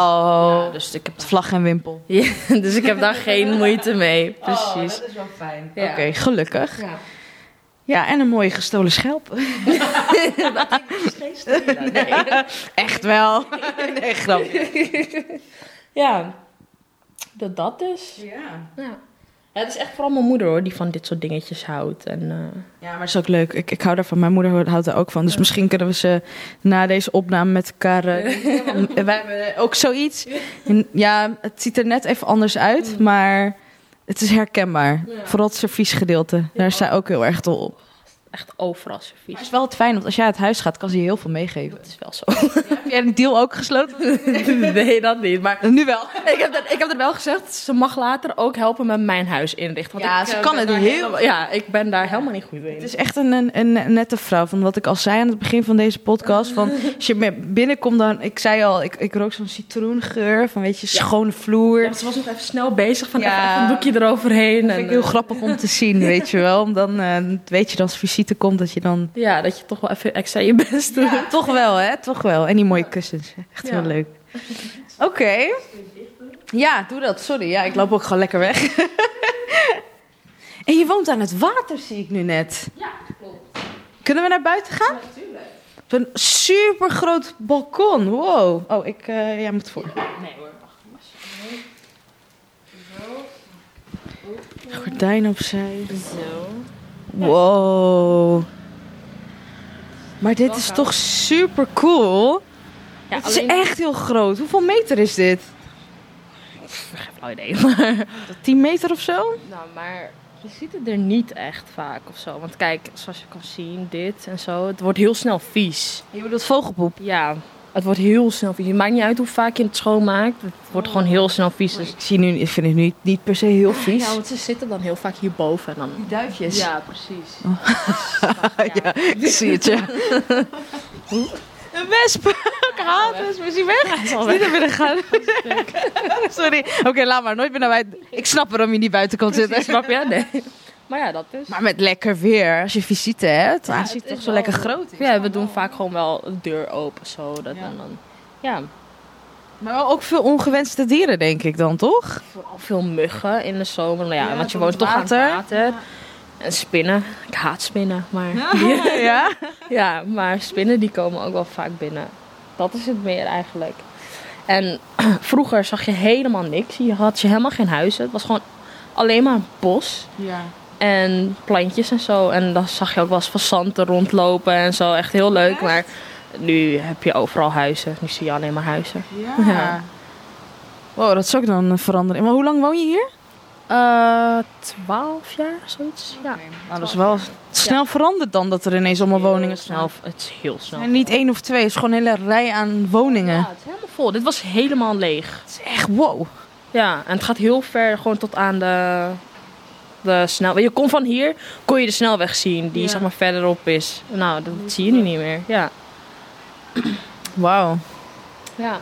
ja, dus, ik heb, vlag en wimpel. ja, dus ik heb daar geen moeite mee. Precies. is wel fijn. Ja. Oké, gelukkig. Ja. Ja, en een mooie gestolen schelp. Nee. Echt wel. Nee, grapje. ja, dat dat dus. Ja. Ja. ja, het is echt vooral mijn moeder hoor, die van dit soort dingetjes houdt. En, eh, Ja, maar het is ook leuk. Ik, ik hou daarvan. Mijn moeder houdt er ook van. Dus misschien kunnen we ze na deze opname met elkaar... eh, want wij hebben ook zoiets. En ja, het ziet er net even anders uit, maar het is herkenbaar. Ja. Vooral het serviesgedeelte. Daar is zij ook heel erg dol op. echt overal servies. het is wel het fijn, want als jij uit huis gaat, kan ze je heel veel meegeven. Het is wel zo. Heb jij die deal ook gesloten? nee, dat niet. Maar Nu wel. ik heb, dat, ik heb het wel gezegd, ze mag later ook helpen met mijn huis inrichten. Want Ja, ik, ze eh, kan het heel- helemaal- Ja, ik ben daar helemaal niet goed in. Het is echt een, een, een nette vrouw. Van wat ik al zei aan het begin van deze podcast. Van, als je binnenkomt dan... Ik zei al, ik, ik rook zo'n citroengeur. Van weet je, schone vloer. Ja, ze was nog even snel bezig van Ja. even, een doekje eroverheen. Dat En, vind ik heel eh, grappig om te zien, weet je wel. Om Dan eh, weet je dat als visite komt dat je dan... ja, dat je toch wel even extra je best doet. Toch wel, hè? Toch wel. En die mooie kussens. Echt Ja. heel leuk. Oké. Ja, doe dat. Sorry. Ja, ik loop ook gewoon lekker weg. en je woont aan het water, zie ik nu net. Ja, klopt. Kunnen we naar buiten gaan? Natuurlijk. Een super groot balkon. Wow. Oh, ik, eh jij moet voor. Nee hoor, wacht. Gordijn opzij. Zo. Wow. Maar dit is toch super cool? Ja, het is echt heel groot. Hoeveel meter is dit? Geen flauw idee, maar... 10 meter of zo? Nou, maar je ziet het er niet echt vaak of zo. Want kijk, zoals je kan zien, dit en zo, het wordt heel snel vies. Je bedoelt vogelpoep? Ja, het wordt heel snel vies. Het maakt niet uit hoe vaak je het schoonmaakt. Het wordt gewoon heel snel vies. Dus... Ik, zie nu, ik vind het nu niet per se heel vies. Ja, want ze zitten dan heel vaak hierboven. En dan... Die duifjes. Ja, precies. ja, ik zie het, ja. Een wesp. Ik haat wespen. Is hij weg? Hij is al Niet weg. naar binnen gaan. Sorry. Oké, laat maar. Nooit meer naar buiten. Ik snap waarom je niet buiten kan zitten. Snap je? Nee. Maar ja, dat is... Maar met lekker weer, als je visite hebt, dan Ja, is het toch is zo lekker groot. is. Ja, we doen vaak gewoon wel de deur open zo. Dat Ja. En dan... Ja, Maar wel ook veel ongewenste dieren, denk ik dan, toch? vooral veel muggen in de zomer. Nou ja, Ja, want je woont toch aan het water. water. En spinnen. Ik haat spinnen, maar... ja? Ja, maar spinnen die komen ook wel vaak binnen. Dat is het meer eigenlijk. En vroeger zag je helemaal niks. Je had je helemaal geen huizen. Het was gewoon alleen maar een bos Ja. En plantjes en zo. En dan zag je ook wel eens fazanten rondlopen en zo. Echt heel leuk. Maar nu heb je overal huizen. Nu zie je alleen maar huizen. Ja. Ja. Wow, dat is ook dan veranderen. Maar hoe lang woon je hier? Eh, twaalf jaar, zoiets. Ja. Nou, dat is wel snel veranderd dan dat er ineens allemaal woningen snel. Het is heel snel. En niet één of twee, het is gewoon een hele rij aan woningen. Ja, het is helemaal vol. Dit was helemaal leeg. Het is echt wow. Ja, en het gaat heel ver gewoon tot aan de, de snelweg. Je kon van hier, kon je de snelweg zien, die Ja. zeg maar verderop is. Nou, dat zie je nu niet meer. Ja. Wauw. ja.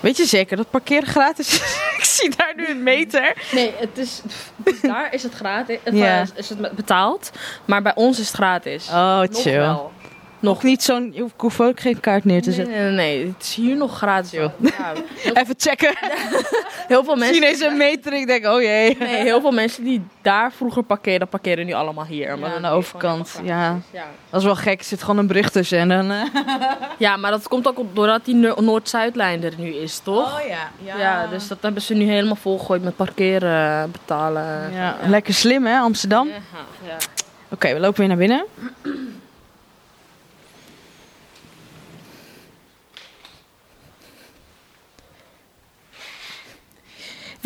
Weet je zeker dat parkeren gratis is? ik zie daar nu een meter. Nee, het is, dus daar is het gratis. Het Ja. is, is het betaald, maar bij ons is het gratis. Oh, Nog chill. wel. Nog niet zo'n... Je hoeft ook geen kaart neer te zetten. nee, nee, nee, het is hier nog gratis. Chill. Ja, Even checken. heel veel Ik mensen... ineens een meter ik denk, oh jee. Nee, heel veel mensen die daar vroeger parkeerden, parkeren nu allemaal hier. Ja, aan de overkant. Ja, ja. dat is wel gek. Er zit gewoon een brug tussen en dan... eh, Ja, maar dat komt ook doordat die Noor- Noord-Zuidlijn er nu is, toch? ja. Ja. dus dat hebben ze nu helemaal volgegooid met parkeren, betalen. Ja, lekker slim hè, Amsterdam. Ja, ja. Oké, we lopen weer naar binnen.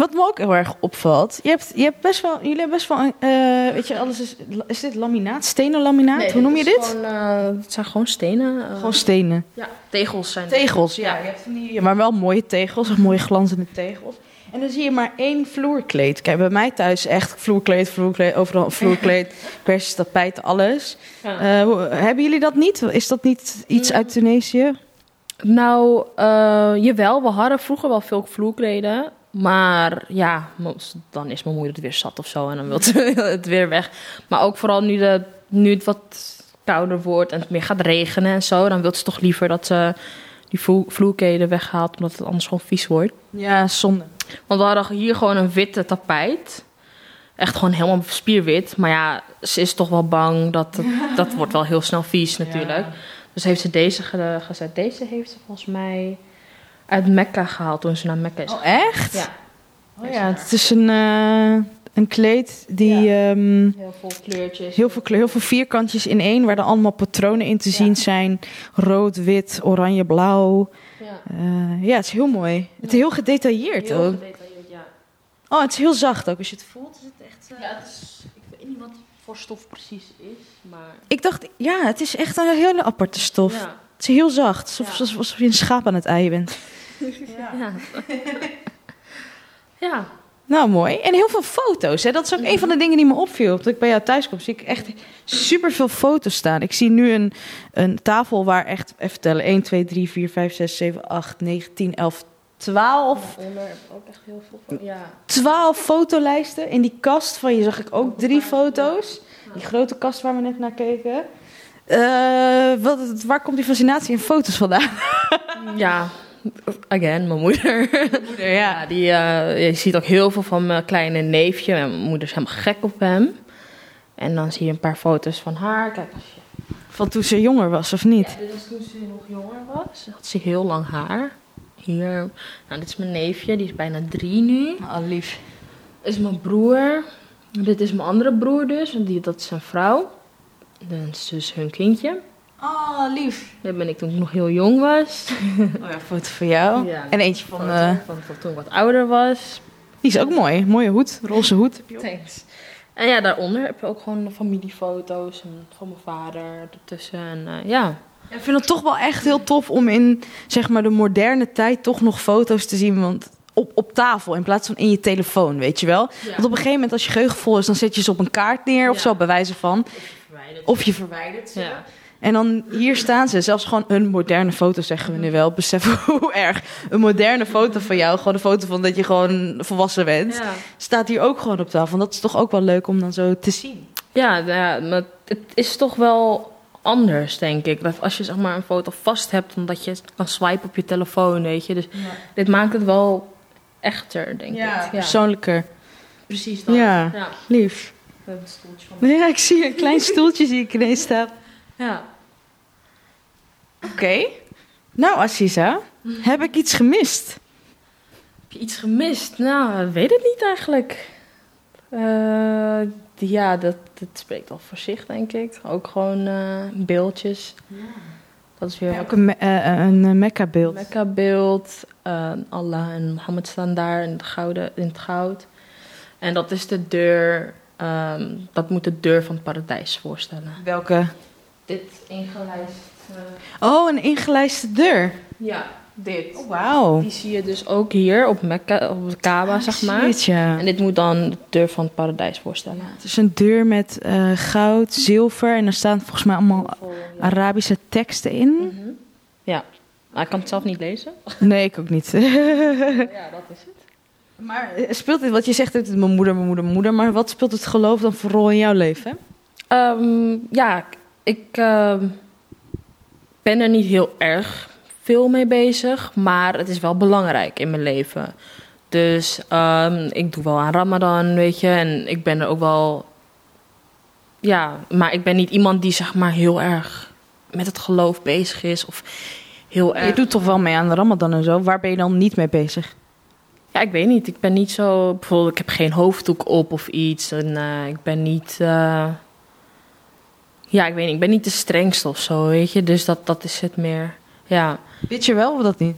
Wat me ook heel erg opvalt, je hebt, je hebt best wel, jullie hebben best wel, een, eh, weet je, alles is, is dit laminaat, stenen laminaat? Nee, Hoe noem je dit? Gewoon, eh, het zijn gewoon stenen. eh, Gewoon stenen. ja, tegels zijn het. Tegels, ja. Je hebt die, maar wel mooie tegels, mooie glanzende tegels. En dan zie je maar één vloerkleed. Kijk, bij mij thuis echt vloerkleed, vloerkleed, overal vloerkleed, persjes, tapijt, alles. Ja. Hebben jullie dat niet? Is dat niet iets uit Tunesië? Nou, eh, jawel, we hadden vroeger wel veel vloerkleden. Maar ja, dan is mijn moeder het weer zat of zo en dan wil ze het weer weg. Maar ook vooral nu, de, nu het wat kouder wordt en het meer gaat regenen en zo, dan wil ze toch liever dat ze die vloer- vloerkleden weghaalt, omdat het anders gewoon vies wordt. Ja, zonde. Want we hadden hier gewoon een witte tapijt. Echt gewoon helemaal spierwit. Maar ja, ze is toch wel bang dat het, dat wordt wel heel snel vies natuurlijk. Dus heeft ze deze ge- gezet. Deze heeft ze volgens mij uit Mekka gehaald toen ze naar Mekka is. Oh, echt? Ja, Oh ja, het is een, eh, een kleed die ehm, heel veel kleurtjes. heel, veel kleur, heel veel vierkantjes in één, waar er allemaal patronen in te Ja. zien zijn. Rood, wit, oranje, blauw. Ja, Eh, ja, het is heel mooi. Het is heel gedetailleerd heel ook. gedetailleerd, ja. Oh, het is heel zacht ook. Als je het voelt, is het echt... eh, Ja, het is, ik weet niet wat voor stof precies is, maar... Ik dacht, ja, het is echt een hele aparte stof. Het is heel zacht. Alsof, alsof, je een schaap aan het eieren bent. Ja. ja. Nou, mooi. En heel veel foto's. Hè? Dat is ook een van de dingen die me opviel. Dat ik bij jou thuis kom, zie ik echt super veel foto's staan. Ik zie nu een, een tafel waar echt, even tellen, 1, 2, 3, 4, 5, 6, 7, 8, 9, 10, 11, 12, Onder heb ik ook echt heel veel. Ja. 12 fotolijsten. In die kast van je zag ik ook drie foto's. Die grote kast waar we net naar keken. Eh, wat, waar komt die fascinatie in foto's vandaan? Ja, again, mijn moeder. Ja. Ja, die, eh, je ziet ook heel veel van mijn kleine neefje. Mijn moeder is helemaal gek op hem. En dan zie je een paar foto's van haar. Kijk. Van toen ze jonger was, of niet? Ja, dit is toen ze nog jonger was. Had ze heel lang haar. Hier. Nou, dit is mijn neefje. Die is bijna drie nu. Oh, lief. Dit is mijn broer. Dit is mijn andere broer dus, die, dat is zijn vrouw. Dat is dus hun kindje. Oh, lief. Dat ben ik toen ik nog heel jong was. Oh ja, foto van jou. Ja. En eentje van... Eh, van, van toen ik wat ouder was. die is ook mooi. Mooie hoed. Roze hoed. Thanks. En ja, daaronder heb je ook gewoon familiefoto's en van mijn vader ertussen. En eh, ja. Ja, ik vind het toch wel echt heel tof om in zeg maar, de moderne tijd toch nog foto's te zien. Want op, op tafel in plaats van in je telefoon, weet je wel. Want op een gegeven moment als je geheugen vol is, dan zet je ze op een kaart neer of zo, bij wijze van. Of je verwijdert ze. Ja. En dan hier staan ze, zelfs gewoon een moderne foto zeggen we nu wel. Besef hoe erg. Een moderne foto van jou, gewoon een foto van dat je gewoon volwassen bent. Ja. Staat hier ook gewoon op tafel. En dat is toch ook wel leuk om dan zo te zien. Ja, nou ja, maar het is toch wel anders, denk ik. Dat als je zeg maar een foto vast hebt, omdat je kan swipen op je telefoon, weet je. Dus dit maakt het wel echter, denk ik. Ja, Persoonlijker. precies dat. Ja. ja. Lief. We hebben een stoeltje van. Ja, ik zie een klein stoeltje zie ik ineens staan. Ja. Oké. Nou, Assisa, heb ik iets gemist? Heb je iets gemist? Nou, ik weet het niet eigenlijk. Eh, ja, dat, dat spreekt al voor zich, denk ik. Ook gewoon eh, beeldjes. Dat is weer Ook een, me- eh, een eh, Mekka-beeld. Mekka-beeld. eh, Allah en Mohammed staan daar in het, gouden, in het goud. En dat is de deur... ehm, dat moet de deur van het paradijs voorstellen. Welke? Dit ingelijst... Oh, een ingelijste deur. ja, dit. Oh, wauw. Die zie je dus ook hier op Mekka, op de Kaaba, zeg maar. Shit, ja. En dit moet dan de deur van het paradijs voorstellen. Het is een deur met eh, goud, zilver en er staan volgens mij allemaal. Arabische teksten in. Mhm. Ja, maar ik kan het zelf niet lezen. Nee, ik ook niet. ja, dat is het. maar eh, speelt dit, wat je zegt, is mijn moeder, mijn moeder, mijn moeder. Maar wat speelt het geloof dan voor rol in jouw leven? Ehm, ja, ik ehm, ben er niet heel erg veel mee bezig, maar het is wel belangrijk in mijn leven. Dus ehm, ik doe wel aan Ramadan, weet je, en ik ben er ook wel. Ja, maar ik ben niet iemand die zeg maar heel erg met het geloof bezig is of heel erg. Je doet toch wel mee aan de Ramadan en zo. Waar ben je dan niet mee bezig? Ja, ik weet niet. Ik ben niet zo. Bijvoorbeeld, ik heb geen hoofddoek op of iets. En eh, ik ben niet. eh, ja, ik weet niet. Ik ben niet de strengste of zo, weet je. Dus dat, dat is het meer. Ja. Weet je wel of dat niet?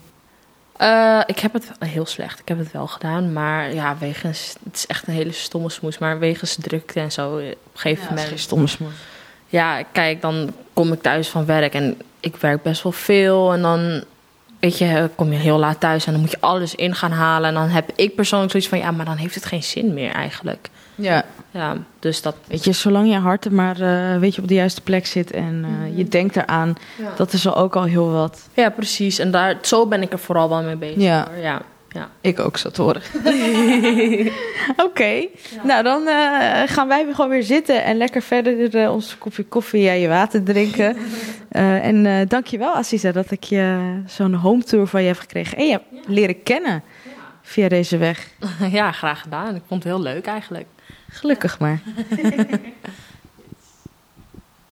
Eh, ik heb het wel- heel slecht. Ik heb het wel gedaan. Maar ja, wegens. Het is echt een hele stomme smoes. Maar wegens drukte en zo. eh, Op een gegeven moment. Geen stomme smoes. Ja, kijk, dan kom ik thuis van werk en ik werk best wel veel. En dan, weet je, kom je heel laat thuis en dan moet je alles in gaan halen. En dan heb ik persoonlijk zoiets van, ja, maar dan heeft het geen zin meer eigenlijk. Ja. Ja, dus dat... Weet je, zolang je hart er maar eh, weet je, op de juiste plek zit en eh, je denkt eraan, dat is al ook al heel wat. Ja, precies. En daar, zo ben ik er vooral wel mee bezig. Ja. hoor. ja. ja. Ik ook, zo te horen. Oké, nou dan eh, gaan wij weer gewoon weer zitten en lekker verder eh, onze kopje koffie en je water drinken. Eh, en dankjewel Aziza dat ik je zo'n home tour van je heb gekregen en je hebt leren kennen via deze weg. ja, graag gedaan. Ik vond het heel leuk eigenlijk. Gelukkig maar.